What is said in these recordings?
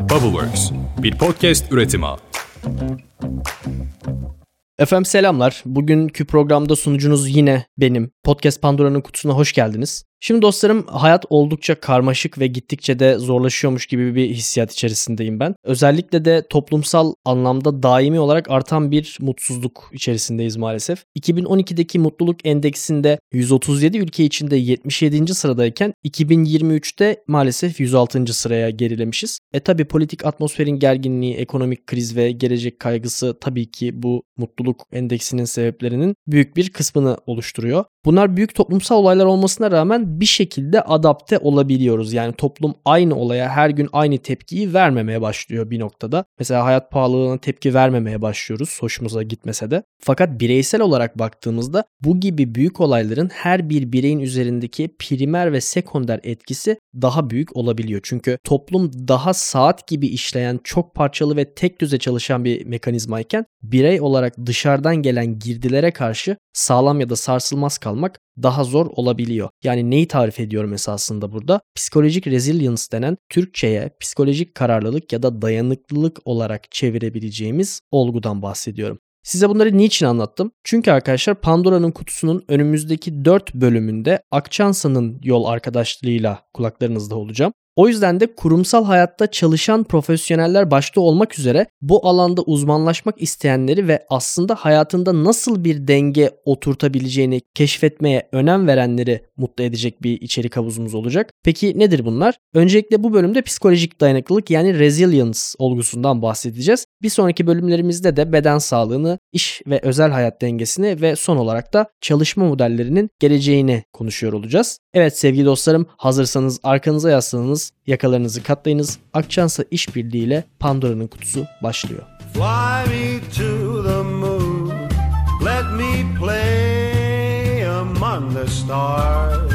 Bubbleworks, bir podcast üretimi. Efendim selamlar. Bugünkü programda sunucunuz yine benim. Podcast Pandora'nın kutusuna hoş geldiniz. Şimdi dostlarım hayat oldukça karmaşık ve gittikçe de zorlaşıyormuş gibi bir hissiyat içerisindeyim ben. Özellikle de toplumsal anlamda daimi olarak artan bir mutsuzluk içerisindeyiz maalesef. 2012'deki mutluluk endeksinde 137 ülke içinde 77. sıradayken 2023'te maalesef 106. sıraya gerilemişiz. E tabi politik atmosferin gerginliği, ekonomik kriz ve gelecek kaygısı tabii ki bu mutluluk endeksinin sebeplerinin büyük bir kısmını oluşturuyor. Bunlar büyük toplumsal olaylar olmasına rağmen bir şekilde adapte olabiliyoruz. Yani toplum aynı olaya her gün aynı tepkiyi vermemeye başlıyor bir noktada. Mesela hayat pahalılığına tepki vermemeye başlıyoruz hoşumuza gitmese de. Fakat bireysel olarak baktığımızda bu gibi büyük olayların her bir bireyin üzerindeki primer ve sekonder etkisi daha büyük olabiliyor. Çünkü toplum daha saat gibi işleyen çok parçalı ve tek düze çalışan bir mekanizmayken birey olarak dışarıdan gelen girdilere karşı sağlam ya da sarsılmaz kalmak daha zor olabiliyor. Yani neyi tarif ediyorum esasında burada? Psikolojik resilience denen Türkçe'ye psikolojik kararlılık ya da dayanıklılık olarak çevirebileceğimiz olgudan bahsediyorum. Size bunları niçin anlattım? Çünkü arkadaşlar Pandora'nın kutusunun önümüzdeki 4 bölümünde Akçansa'nın yol arkadaşlığıyla kulaklarınızda olacağım. O yüzden de kurumsal hayatta çalışan profesyoneller başta olmak üzere bu alanda uzmanlaşmak isteyenleri ve aslında hayatında nasıl bir denge oturtabileceğini keşfetmeye önem verenleri mutlu edecek bir içerik havuzumuz olacak. Peki nedir bunlar? Öncelikle bu bölümde psikolojik dayanıklılık yani resilience olgusundan bahsedeceğiz. Bir sonraki bölümlerimizde de beden sağlığını, iş ve özel hayat dengesini ve son olarak da çalışma modellerinin geleceğini konuşuyor olacağız. Evet sevgili dostlarım hazırsanız arkanıza yaslanınız, yakalarınızı katlayınız. Akçansa işbirliği ile Pandora'nın kutusu başlıyor. Fly me to the moon, let me play among the stars.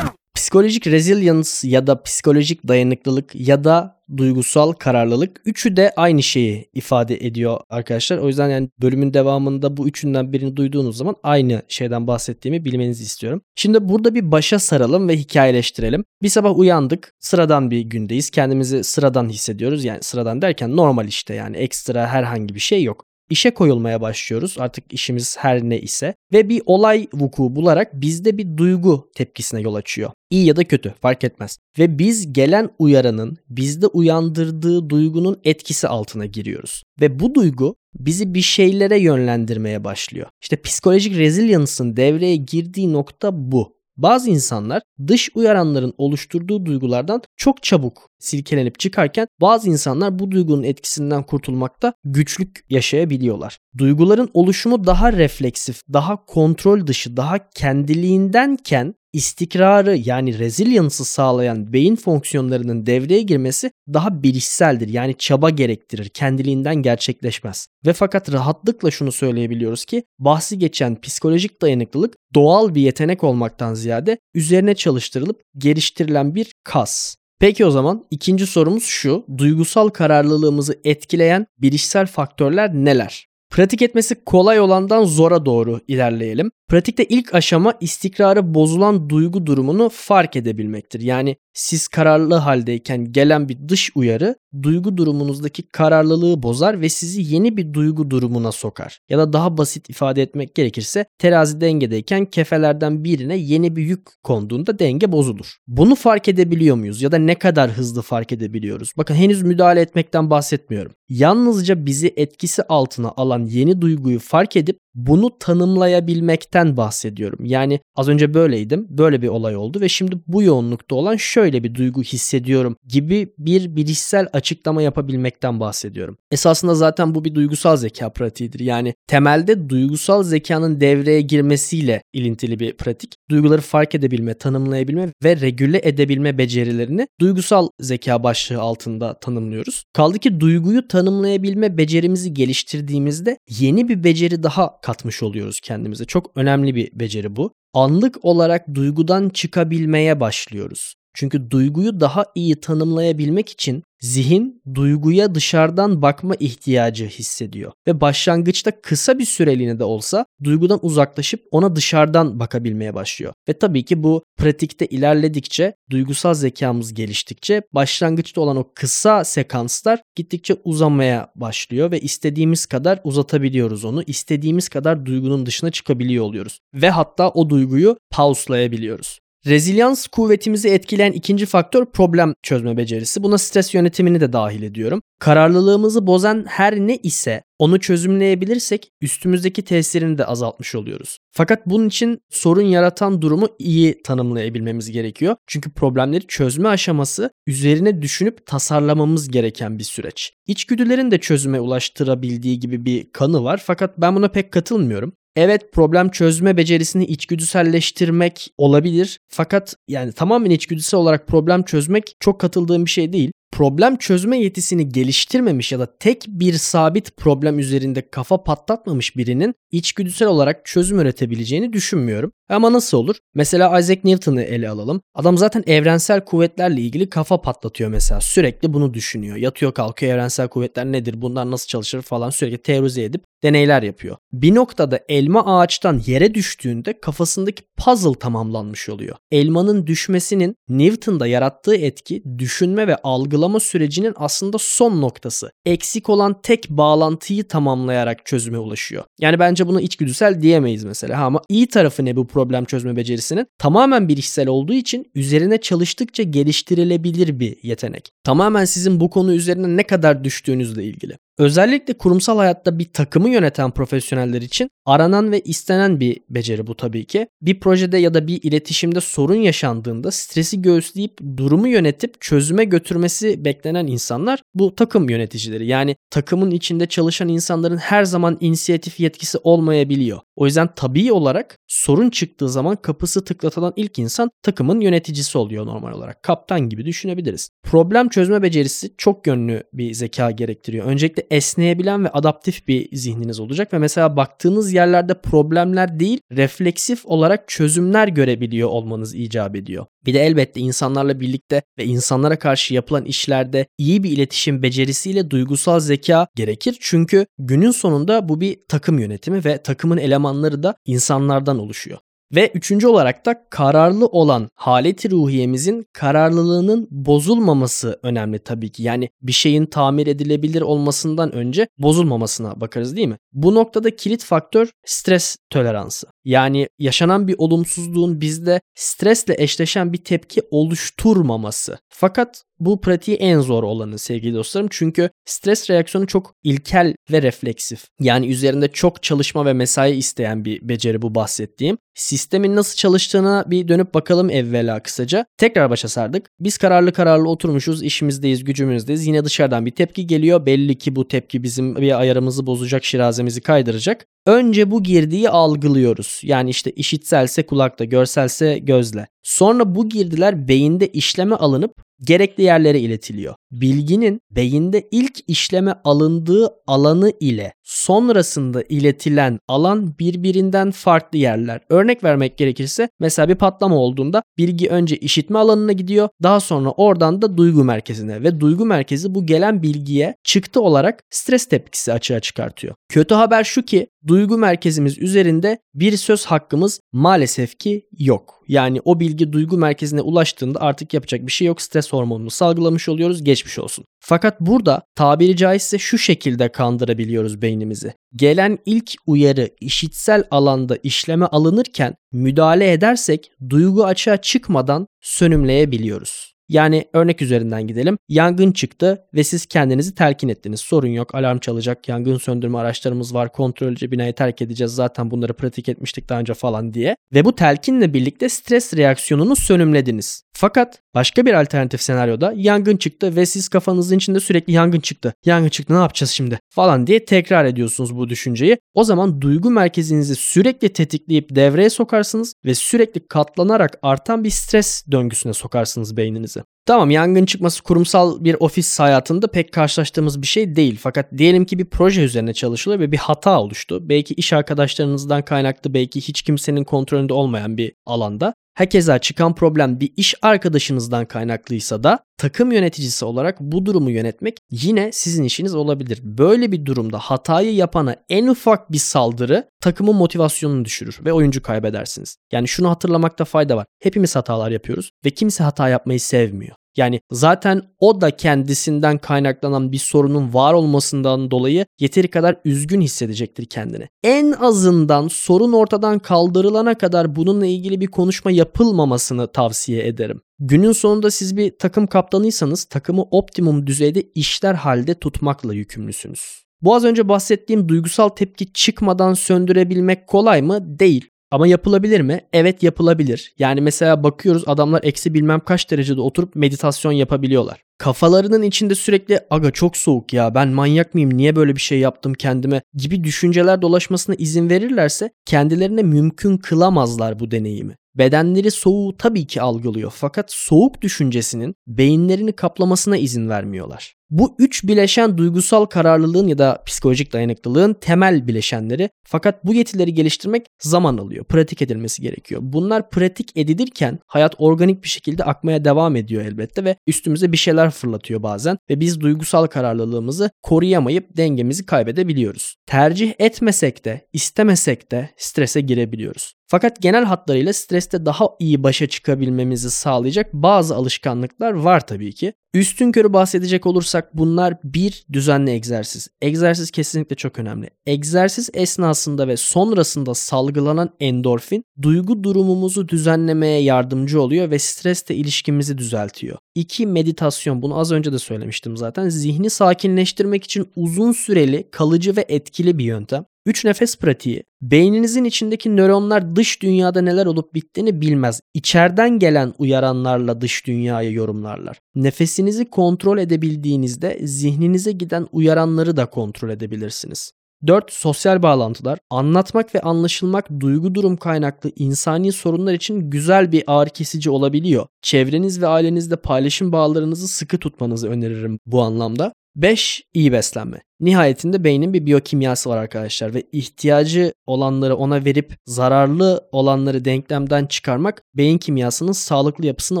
Psikolojik resilience ya da psikolojik dayanıklılık ya da duygusal kararlılık üçü de aynı şeyi ifade ediyor arkadaşlar. O yüzden yani bölümün devamında bu üçünden birini duyduğunuz zaman aynı şeyden bahsettiğimi bilmenizi istiyorum. Şimdi burada bir başa saralım ve hikayeleştirelim. Bir sabah uyandık. Sıradan bir gündeyiz. Kendimizi sıradan hissediyoruz. Yani sıradan derken normal işte yani ekstra herhangi bir şey yok işe koyulmaya başlıyoruz. Artık işimiz her ne ise ve bir olay vuku bularak bizde bir duygu tepkisine yol açıyor. İyi ya da kötü fark etmez. Ve biz gelen uyaranın bizde uyandırdığı duygunun etkisi altına giriyoruz. Ve bu duygu bizi bir şeylere yönlendirmeye başlıyor. İşte psikolojik resilience'ın devreye girdiği nokta bu. Bazı insanlar dış uyaranların oluşturduğu duygulardan çok çabuk silkelenip çıkarken bazı insanlar bu duygunun etkisinden kurtulmakta güçlük yaşayabiliyorlar. Duyguların oluşumu daha refleksif, daha kontrol dışı, daha kendiliğindenken istikrarı yani resilience'ı sağlayan beyin fonksiyonlarının devreye girmesi daha bilişseldir. Yani çaba gerektirir. Kendiliğinden gerçekleşmez. Ve fakat rahatlıkla şunu söyleyebiliyoruz ki bahsi geçen psikolojik dayanıklılık doğal bir yetenek olmaktan ziyade üzerine çalıştırılıp geliştirilen bir kas. Peki o zaman ikinci sorumuz şu. Duygusal kararlılığımızı etkileyen bilişsel faktörler neler? Pratik etmesi kolay olandan zora doğru ilerleyelim. Pratikte ilk aşama istikrarı bozulan duygu durumunu fark edebilmektir. Yani siz kararlı haldeyken gelen bir dış uyarı duygu durumunuzdaki kararlılığı bozar ve sizi yeni bir duygu durumuna sokar. Ya da daha basit ifade etmek gerekirse terazi dengedeyken kefelerden birine yeni bir yük konduğunda denge bozulur. Bunu fark edebiliyor muyuz ya da ne kadar hızlı fark edebiliyoruz? Bakın henüz müdahale etmekten bahsetmiyorum. Yalnızca bizi etkisi altına alan yeni duyguyu fark edip bunu tanımlayabilmekten bahsediyorum. Yani az önce böyleydim, böyle bir olay oldu ve şimdi bu yoğunlukta olan şöyle bir duygu hissediyorum gibi bir bilişsel açıklama yapabilmekten bahsediyorum. Esasında zaten bu bir duygusal zeka pratiğidir. Yani temelde duygusal zekanın devreye girmesiyle ilintili bir pratik. Duyguları fark edebilme, tanımlayabilme ve regüle edebilme becerilerini duygusal zeka başlığı altında tanımlıyoruz. Kaldı ki duyguyu tanımlayabilme becerimizi geliştirdiğimizde yeni bir beceri daha katmış oluyoruz kendimize. Çok önemli bir beceri bu. Anlık olarak duygudan çıkabilmeye başlıyoruz. Çünkü duyguyu daha iyi tanımlayabilmek için zihin duyguya dışarıdan bakma ihtiyacı hissediyor ve başlangıçta kısa bir süreliğine de olsa duygudan uzaklaşıp ona dışarıdan bakabilmeye başlıyor. Ve tabii ki bu pratikte ilerledikçe, duygusal zekamız geliştikçe başlangıçta olan o kısa sekanslar gittikçe uzamaya başlıyor ve istediğimiz kadar uzatabiliyoruz onu. İstediğimiz kadar duygunun dışına çıkabiliyor oluyoruz ve hatta o duyguyu pauslayabiliyoruz. Rezilyans kuvvetimizi etkileyen ikinci faktör problem çözme becerisi. Buna stres yönetimini de dahil ediyorum. Kararlılığımızı bozan her ne ise onu çözümleyebilirsek üstümüzdeki tesirini de azaltmış oluyoruz. Fakat bunun için sorun yaratan durumu iyi tanımlayabilmemiz gerekiyor. Çünkü problemleri çözme aşaması üzerine düşünüp tasarlamamız gereken bir süreç. İçgüdülerin de çözüme ulaştırabildiği gibi bir kanı var fakat ben buna pek katılmıyorum. Evet problem çözme becerisini içgüdüselleştirmek olabilir. Fakat yani tamamen içgüdüsel olarak problem çözmek çok katıldığım bir şey değil problem çözme yetisini geliştirmemiş ya da tek bir sabit problem üzerinde kafa patlatmamış birinin içgüdüsel olarak çözüm üretebileceğini düşünmüyorum. Ama nasıl olur? Mesela Isaac Newton'ı ele alalım. Adam zaten evrensel kuvvetlerle ilgili kafa patlatıyor mesela. Sürekli bunu düşünüyor. Yatıyor kalkıyor evrensel kuvvetler nedir? Bunlar nasıl çalışır falan sürekli teorize edip deneyler yapıyor. Bir noktada elma ağaçtan yere düştüğünde kafasındaki puzzle tamamlanmış oluyor. Elmanın düşmesinin Newton'da yarattığı etki düşünme ve algılama sürecinin aslında son noktası. Eksik olan tek bağlantıyı tamamlayarak çözüme ulaşıyor. Yani bence buna içgüdüsel diyemeyiz mesela. Ama iyi tarafı ne bu problem çözme becerisinin? Tamamen bilişsel olduğu için üzerine çalıştıkça geliştirilebilir bir yetenek. Tamamen sizin bu konu üzerine ne kadar düştüğünüzle ilgili. Özellikle kurumsal hayatta bir takımı yöneten profesyoneller için aranan ve istenen bir beceri bu tabii ki. Bir projede ya da bir iletişimde sorun yaşandığında stresi göğüsleyip durumu yönetip çözüme götürmesi beklenen insanlar bu takım yöneticileri. Yani takımın içinde çalışan insanların her zaman inisiyatif yetkisi olmayabiliyor. O yüzden tabii olarak sorun çıktığı zaman kapısı tıklatılan ilk insan takımın yöneticisi oluyor normal olarak. Kaptan gibi düşünebiliriz. Problem çözme becerisi çok yönlü bir zeka gerektiriyor. Öncelikle esneyebilen ve adaptif bir zihniniz olacak ve mesela baktığınız yerlerde problemler değil refleksif olarak çözümler görebiliyor olmanız icap ediyor. Bir de elbette insanlarla birlikte ve insanlara karşı yapılan işlerde iyi bir iletişim becerisiyle duygusal zeka gerekir. Çünkü günün sonunda bu bir takım yönetimi ve takımın elemanları da insanlardan oluşuyor. Ve üçüncü olarak da kararlı olan haleti ruhiyemizin kararlılığının bozulmaması önemli tabii ki. Yani bir şeyin tamir edilebilir olmasından önce bozulmamasına bakarız değil mi? Bu noktada kilit faktör stres toleransı. Yani yaşanan bir olumsuzluğun bizde stresle eşleşen bir tepki oluşturmaması. Fakat bu pratiği en zor olanı sevgili dostlarım. Çünkü stres reaksiyonu çok ilkel ve refleksif. Yani üzerinde çok çalışma ve mesai isteyen bir beceri bu bahsettiğim. Sistemin nasıl çalıştığına bir dönüp bakalım evvela kısaca. Tekrar başa sardık. Biz kararlı kararlı oturmuşuz, işimizdeyiz, gücümüzdeyiz. Yine dışarıdan bir tepki geliyor. Belli ki bu tepki bizim bir ayarımızı bozacak, şirazemizi kaydıracak. Önce bu girdiği algılıyoruz. Yani işte işitselse kulakta, görselse gözle. Sonra bu girdiler beyinde işleme alınıp gerekli yerlere iletiliyor. Bilginin beyinde ilk işleme alındığı alanı ile sonrasında iletilen alan birbirinden farklı yerler. Örnek vermek gerekirse mesela bir patlama olduğunda bilgi önce işitme alanına gidiyor. Daha sonra oradan da duygu merkezine ve duygu merkezi bu gelen bilgiye çıktı olarak stres tepkisi açığa çıkartıyor. Kötü haber şu ki duygu merkezimiz üzerinde bir söz hakkımız maalesef ki yok. Yani o bilgi duygu merkezine ulaştığında artık yapacak bir şey yok. Stres hormonunu salgılamış oluyoruz. Geçmiş olsun. Fakat burada tabiri caizse şu şekilde kandırabiliyoruz beynimizi. Gelen ilk uyarı işitsel alanda işleme alınırken müdahale edersek duygu açığa çıkmadan sönümleyebiliyoruz. Yani örnek üzerinden gidelim. Yangın çıktı ve siz kendinizi telkin ettiniz. Sorun yok, alarm çalacak, yangın söndürme araçlarımız var, kontrolcü binayı terk edeceğiz. Zaten bunları pratik etmiştik daha önce falan diye. Ve bu telkinle birlikte stres reaksiyonunu sönümlediniz. Fakat başka bir alternatif senaryoda yangın çıktı ve siz kafanızın içinde sürekli yangın çıktı. Yangın çıktı ne yapacağız şimdi falan diye tekrar ediyorsunuz bu düşünceyi. O zaman duygu merkezinizi sürekli tetikleyip devreye sokarsınız ve sürekli katlanarak artan bir stres döngüsüne sokarsınız beyninizi. Tamam yangın çıkması kurumsal bir ofis hayatında pek karşılaştığımız bir şey değil. Fakat diyelim ki bir proje üzerine çalışılıyor ve bir hata oluştu. Belki iş arkadaşlarınızdan kaynaklı belki hiç kimsenin kontrolünde olmayan bir alanda Herkese çıkan problem bir iş arkadaşınızdan kaynaklıysa da takım yöneticisi olarak bu durumu yönetmek yine sizin işiniz olabilir. Böyle bir durumda hatayı yapana en ufak bir saldırı takımın motivasyonunu düşürür ve oyuncu kaybedersiniz. Yani şunu hatırlamakta fayda var. Hepimiz hatalar yapıyoruz ve kimse hata yapmayı sevmiyor. Yani zaten o da kendisinden kaynaklanan bir sorunun var olmasından dolayı yeteri kadar üzgün hissedecektir kendini. En azından sorun ortadan kaldırılana kadar bununla ilgili bir konuşma yapılmamasını tavsiye ederim. Günün sonunda siz bir takım kaptanıysanız takımı optimum düzeyde işler halde tutmakla yükümlüsünüz. Bu az önce bahsettiğim duygusal tepki çıkmadan söndürebilmek kolay mı? Değil. Ama yapılabilir mi? Evet yapılabilir. Yani mesela bakıyoruz adamlar eksi bilmem kaç derecede oturup meditasyon yapabiliyorlar. Kafalarının içinde sürekli aga çok soğuk ya ben manyak mıyım niye böyle bir şey yaptım kendime gibi düşünceler dolaşmasına izin verirlerse kendilerine mümkün kılamazlar bu deneyimi. Bedenleri soğuğu tabii ki algılıyor fakat soğuk düşüncesinin beyinlerini kaplamasına izin vermiyorlar. Bu üç bileşen duygusal kararlılığın ya da psikolojik dayanıklılığın temel bileşenleri. Fakat bu yetileri geliştirmek zaman alıyor. Pratik edilmesi gerekiyor. Bunlar pratik edilirken hayat organik bir şekilde akmaya devam ediyor elbette ve üstümüze bir şeyler fırlatıyor bazen ve biz duygusal kararlılığımızı koruyamayıp dengemizi kaybedebiliyoruz. Tercih etmesek de, istemesek de strese girebiliyoruz. Fakat genel hatlarıyla streste daha iyi başa çıkabilmemizi sağlayacak bazı alışkanlıklar var tabii ki. Üstün körü bahsedecek olursak bunlar bir düzenli egzersiz. Egzersiz kesinlikle çok önemli. Egzersiz esnasında ve sonrasında salgılanan endorfin duygu durumumuzu düzenlemeye yardımcı oluyor ve stresle ilişkimizi düzeltiyor. İki meditasyon bunu az önce de söylemiştim zaten. Zihni sakinleştirmek için uzun süreli, kalıcı ve etkili bir yöntem. 3 nefes pratiği. Beyninizin içindeki nöronlar dış dünyada neler olup bittiğini bilmez. İçeriden gelen uyaranlarla dış dünyayı yorumlarlar. Nefesinizi kontrol edebildiğinizde zihninize giden uyaranları da kontrol edebilirsiniz. 4. Sosyal bağlantılar. Anlatmak ve anlaşılmak duygu durum kaynaklı insani sorunlar için güzel bir ağrı kesici olabiliyor. Çevreniz ve ailenizde paylaşım bağlarınızı sıkı tutmanızı öneririm bu anlamda. 5. iyi beslenme. Nihayetinde beynin bir biyokimyası var arkadaşlar ve ihtiyacı olanları ona verip zararlı olanları denklemden çıkarmak beyin kimyasının sağlıklı yapısını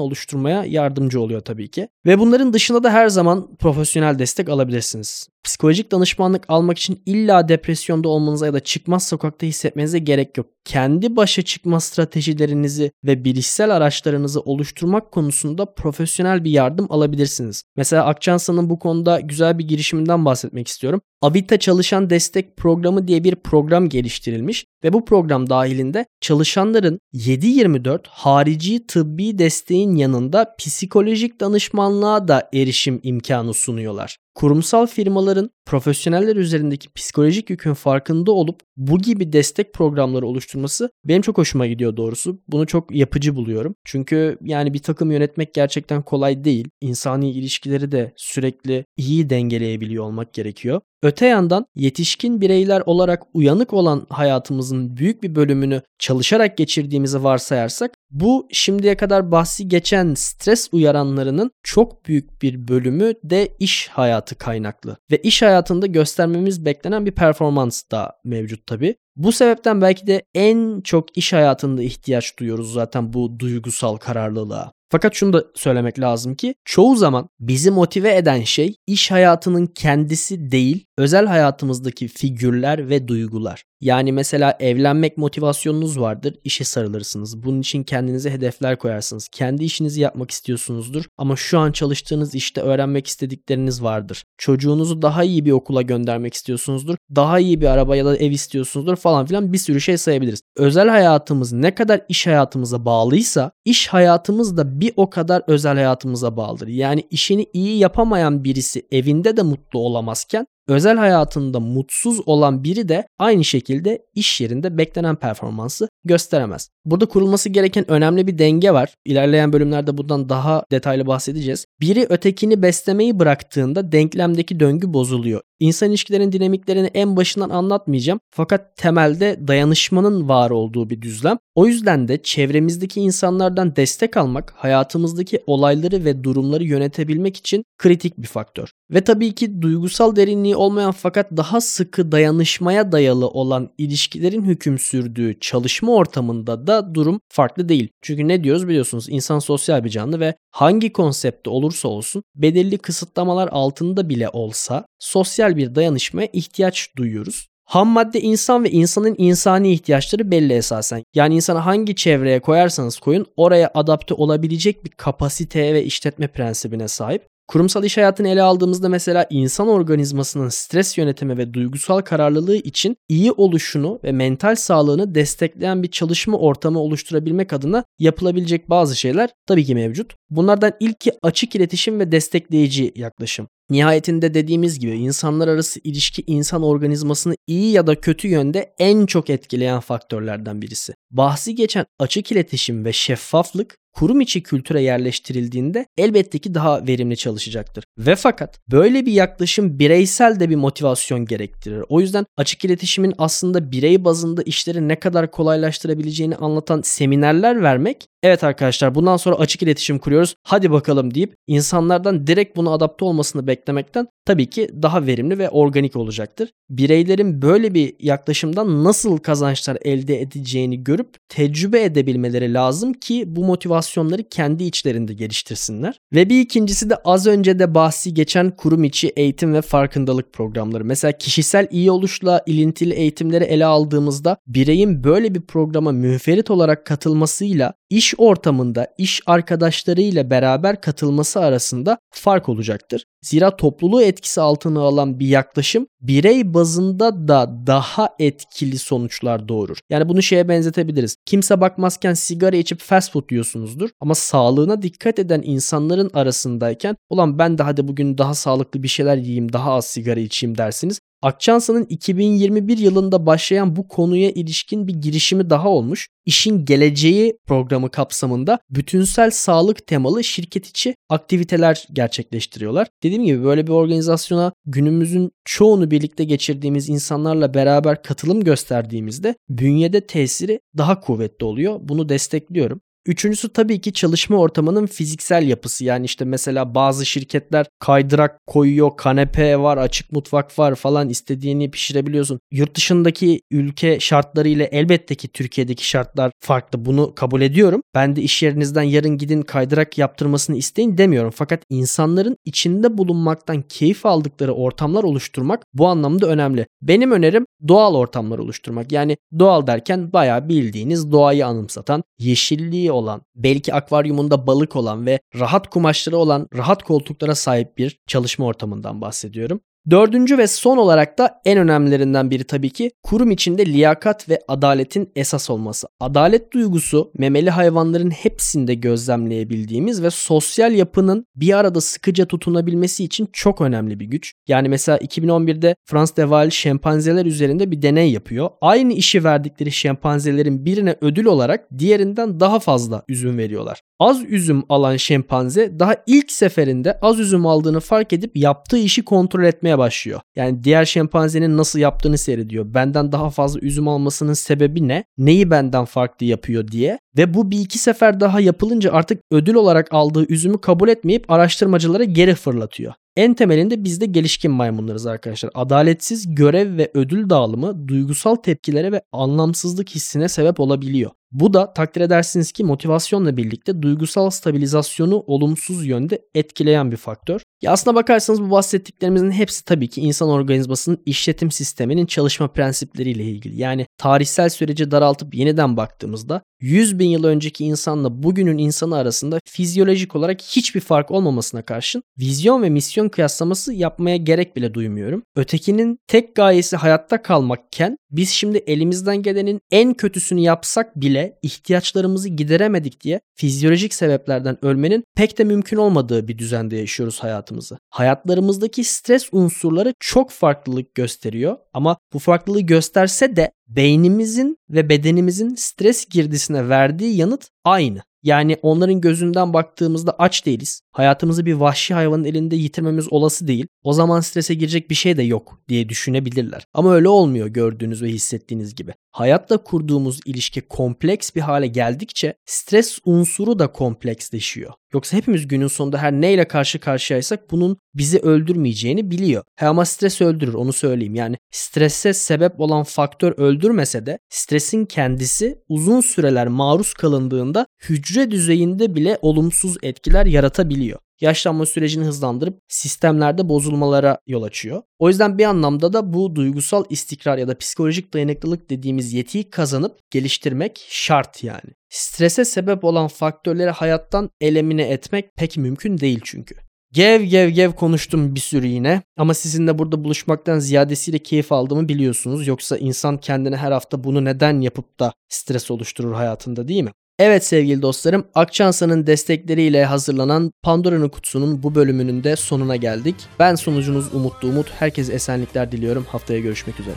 oluşturmaya yardımcı oluyor tabii ki. Ve bunların dışında da her zaman profesyonel destek alabilirsiniz. Psikolojik danışmanlık almak için illa depresyonda olmanıza ya da çıkmaz sokakta hissetmenize gerek yok. Kendi başa çıkma stratejilerinizi ve bilişsel araçlarınızı oluşturmak konusunda profesyonel bir yardım alabilirsiniz. Mesela Akçansa'nın bu konuda güzel bir girişiminden bahsetmek istiyorum istiyorum. Avita Çalışan Destek Programı diye bir program geliştirilmiş ve bu program dahilinde çalışanların 7-24 harici tıbbi desteğin yanında psikolojik danışmanlığa da erişim imkanı sunuyorlar kurumsal firmaların profesyoneller üzerindeki psikolojik yükün farkında olup bu gibi destek programları oluşturması benim çok hoşuma gidiyor doğrusu. Bunu çok yapıcı buluyorum. Çünkü yani bir takım yönetmek gerçekten kolay değil. İnsani ilişkileri de sürekli iyi dengeleyebiliyor olmak gerekiyor. Öte yandan yetişkin bireyler olarak uyanık olan hayatımızın büyük bir bölümünü çalışarak geçirdiğimizi varsayarsak bu şimdiye kadar bahsi geçen stres uyaranlarının çok büyük bir bölümü de iş hayatı kaynaklı. Ve iş hayatında göstermemiz beklenen bir performans da mevcut tabi. Bu sebepten belki de en çok iş hayatında ihtiyaç duyuyoruz zaten bu duygusal kararlılığa. Fakat şunu da söylemek lazım ki çoğu zaman bizi motive eden şey iş hayatının kendisi değil, özel hayatımızdaki figürler ve duygular. Yani mesela evlenmek motivasyonunuz vardır, işe sarılırsınız. Bunun için kendinize hedefler koyarsınız. Kendi işinizi yapmak istiyorsunuzdur ama şu an çalıştığınız işte öğrenmek istedikleriniz vardır. Çocuğunuzu daha iyi bir okula göndermek istiyorsunuzdur. Daha iyi bir araba ya da ev istiyorsunuzdur falan filan bir sürü şey sayabiliriz. Özel hayatımız ne kadar iş hayatımıza bağlıysa iş hayatımız da bir o kadar özel hayatımıza bağlıdır. Yani işini iyi yapamayan birisi evinde de mutlu olamazken özel hayatında mutsuz olan biri de aynı şekilde iş yerinde beklenen performansı gösteremez. Burada kurulması gereken önemli bir denge var. İlerleyen bölümlerde bundan daha detaylı bahsedeceğiz. Biri ötekini beslemeyi bıraktığında denklemdeki döngü bozuluyor. İnsan ilişkilerin dinamiklerini en başından anlatmayacağım. Fakat temelde dayanışmanın var olduğu bir düzlem. O yüzden de çevremizdeki insanlardan destek almak hayatımızdaki olayları ve durumları yönetebilmek için kritik bir faktör. Ve tabii ki duygusal derinliği olmayan fakat daha sıkı dayanışmaya dayalı olan ilişkilerin hüküm sürdüğü çalışma ortamında da durum farklı değil. Çünkü ne diyoruz biliyorsunuz insan sosyal bir canlı ve hangi konsepte olursa olsun belirli kısıtlamalar altında bile olsa sosyal bir dayanışmaya ihtiyaç duyuyoruz. Ham madde insan ve insanın insani ihtiyaçları belli esasen. Yani insanı hangi çevreye koyarsanız koyun oraya adapte olabilecek bir kapasiteye ve işletme prensibine sahip. Kurumsal iş hayatını ele aldığımızda mesela insan organizmasının stres yönetimi ve duygusal kararlılığı için iyi oluşunu ve mental sağlığını destekleyen bir çalışma ortamı oluşturabilmek adına yapılabilecek bazı şeyler tabii ki mevcut. Bunlardan ilki açık iletişim ve destekleyici yaklaşım. Nihayetinde dediğimiz gibi insanlar arası ilişki insan organizmasını iyi ya da kötü yönde en çok etkileyen faktörlerden birisi. Bahsi geçen açık iletişim ve şeffaflık kurum içi kültüre yerleştirildiğinde elbette ki daha verimli çalışacaktır. Ve fakat böyle bir yaklaşım bireysel de bir motivasyon gerektirir. O yüzden açık iletişimin aslında birey bazında işleri ne kadar kolaylaştırabileceğini anlatan seminerler vermek Evet arkadaşlar bundan sonra açık iletişim kuruyoruz. Hadi bakalım deyip insanlardan direkt buna adapte olmasını beklemekten tabii ki daha verimli ve organik olacaktır. Bireylerin böyle bir yaklaşımdan nasıl kazançlar elde edeceğini görüp tecrübe edebilmeleri lazım ki bu motivasyonları kendi içlerinde geliştirsinler. Ve bir ikincisi de az önce de bahsi geçen kurum içi eğitim ve farkındalık programları. Mesela kişisel iyi oluşla ilintili eğitimleri ele aldığımızda bireyin böyle bir programa müferit olarak katılmasıyla iş ortamında iş arkadaşlarıyla beraber katılması arasında fark olacaktır. Zira topluluğu etkisi altına alan bir yaklaşım birey bazında da daha etkili sonuçlar doğurur. Yani bunu şeye benzetebiliriz. Kimse bakmazken sigara içip fast food yiyorsunuzdur ama sağlığına dikkat eden insanların arasındayken ulan ben de hadi bugün daha sağlıklı bir şeyler yiyeyim daha az sigara içeyim dersiniz. Akçansa'nın 2021 yılında başlayan bu konuya ilişkin bir girişimi daha olmuş. İşin Geleceği programı kapsamında bütünsel sağlık temalı şirket içi aktiviteler gerçekleştiriyorlar. Dediğim gibi böyle bir organizasyona günümüzün çoğunu birlikte geçirdiğimiz insanlarla beraber katılım gösterdiğimizde bünyede tesiri daha kuvvetli oluyor. Bunu destekliyorum. Üçüncüsü tabii ki çalışma ortamının fiziksel yapısı. Yani işte mesela bazı şirketler kaydırak koyuyor, kanepe var, açık mutfak var falan istediğini pişirebiliyorsun. Yurt dışındaki ülke şartlarıyla elbette ki Türkiye'deki şartlar farklı. Bunu kabul ediyorum. Ben de iş yerinizden yarın gidin kaydırak yaptırmasını isteyin demiyorum. Fakat insanların içinde bulunmaktan keyif aldıkları ortamlar oluşturmak bu anlamda önemli. Benim önerim doğal ortamlar oluşturmak. Yani doğal derken bayağı bildiğiniz doğayı anımsatan, yeşilliği olan, belki akvaryumunda balık olan ve rahat kumaşları olan rahat koltuklara sahip bir çalışma ortamından bahsediyorum. Dördüncü ve son olarak da en önemlilerinden biri tabii ki kurum içinde liyakat ve adaletin esas olması. Adalet duygusu memeli hayvanların hepsinde gözlemleyebildiğimiz ve sosyal yapının bir arada sıkıca tutunabilmesi için çok önemli bir güç. Yani mesela 2011'de Frans de Waal şempanzeler üzerinde bir deney yapıyor. Aynı işi verdikleri şempanzelerin birine ödül olarak diğerinden daha fazla üzüm veriyorlar. Az üzüm alan şempanze daha ilk seferinde az üzüm aldığını fark edip yaptığı işi kontrol etmeye başlıyor. Yani diğer şempanzenin nasıl yaptığını seyrediyor. Benden daha fazla üzüm almasının sebebi ne? Neyi benden farklı yapıyor diye. Ve bu bir iki sefer daha yapılınca artık ödül olarak aldığı üzümü kabul etmeyip araştırmacılara geri fırlatıyor. En temelinde biz de gelişkin maymunlarız arkadaşlar. Adaletsiz görev ve ödül dağılımı duygusal tepkilere ve anlamsızlık hissine sebep olabiliyor. Bu da takdir edersiniz ki motivasyonla birlikte duygusal stabilizasyonu olumsuz yönde etkileyen bir faktör. Ya aslına bakarsanız bu bahsettiklerimizin hepsi tabii ki insan organizmasının işletim sisteminin çalışma prensipleriyle ilgili. Yani tarihsel süreci daraltıp yeniden baktığımızda 100 bin yıl önceki insanla bugünün insanı arasında fizyolojik olarak hiçbir fark olmamasına karşın vizyon ve misyon kıyaslaması yapmaya gerek bile duymuyorum. Ötekinin tek gayesi hayatta kalmakken biz şimdi elimizden gelenin en kötüsünü yapsak bile ihtiyaçlarımızı gideremedik diye fizyolojik sebeplerden ölmenin pek de mümkün olmadığı bir düzende yaşıyoruz hayatımızı. Hayatlarımızdaki stres unsurları çok farklılık gösteriyor ama bu farklılığı gösterse de beynimizin ve bedenimizin stres girdisine verdiği yanıt aynı. Yani onların gözünden baktığımızda aç değiliz. Hayatımızı bir vahşi hayvanın elinde yitirmemiz olası değil. O zaman strese girecek bir şey de yok diye düşünebilirler. Ama öyle olmuyor gördüğünüz ve hissettiğiniz gibi. Hayatla kurduğumuz ilişki kompleks bir hale geldikçe stres unsuru da kompleksleşiyor. Yoksa hepimiz günün sonunda her neyle karşı karşıyaysak bunun bizi öldürmeyeceğini biliyor. He ama stres öldürür onu söyleyeyim. Yani strese sebep olan faktör öldürmese de stresin kendisi uzun süreler maruz kalındığında hücre düzeyinde bile olumsuz etkiler yaratabiliyor yaşlanma sürecini hızlandırıp sistemlerde bozulmalara yol açıyor. O yüzden bir anlamda da bu duygusal istikrar ya da psikolojik dayanıklılık dediğimiz yetiyi kazanıp geliştirmek şart yani. Strese sebep olan faktörleri hayattan elemine etmek pek mümkün değil çünkü. Gev gev gev konuştum bir sürü yine ama sizinle burada buluşmaktan ziyadesiyle keyif aldığımı biliyorsunuz. Yoksa insan kendine her hafta bunu neden yapıp da stres oluşturur hayatında değil mi? Evet sevgili dostlarım, Akçansa'nın destekleriyle hazırlanan Pandora'nın kutusunun bu bölümünün de sonuna geldik. Ben sonucunuz Umutlu Umut. Herkese esenlikler diliyorum. Haftaya görüşmek üzere.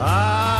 I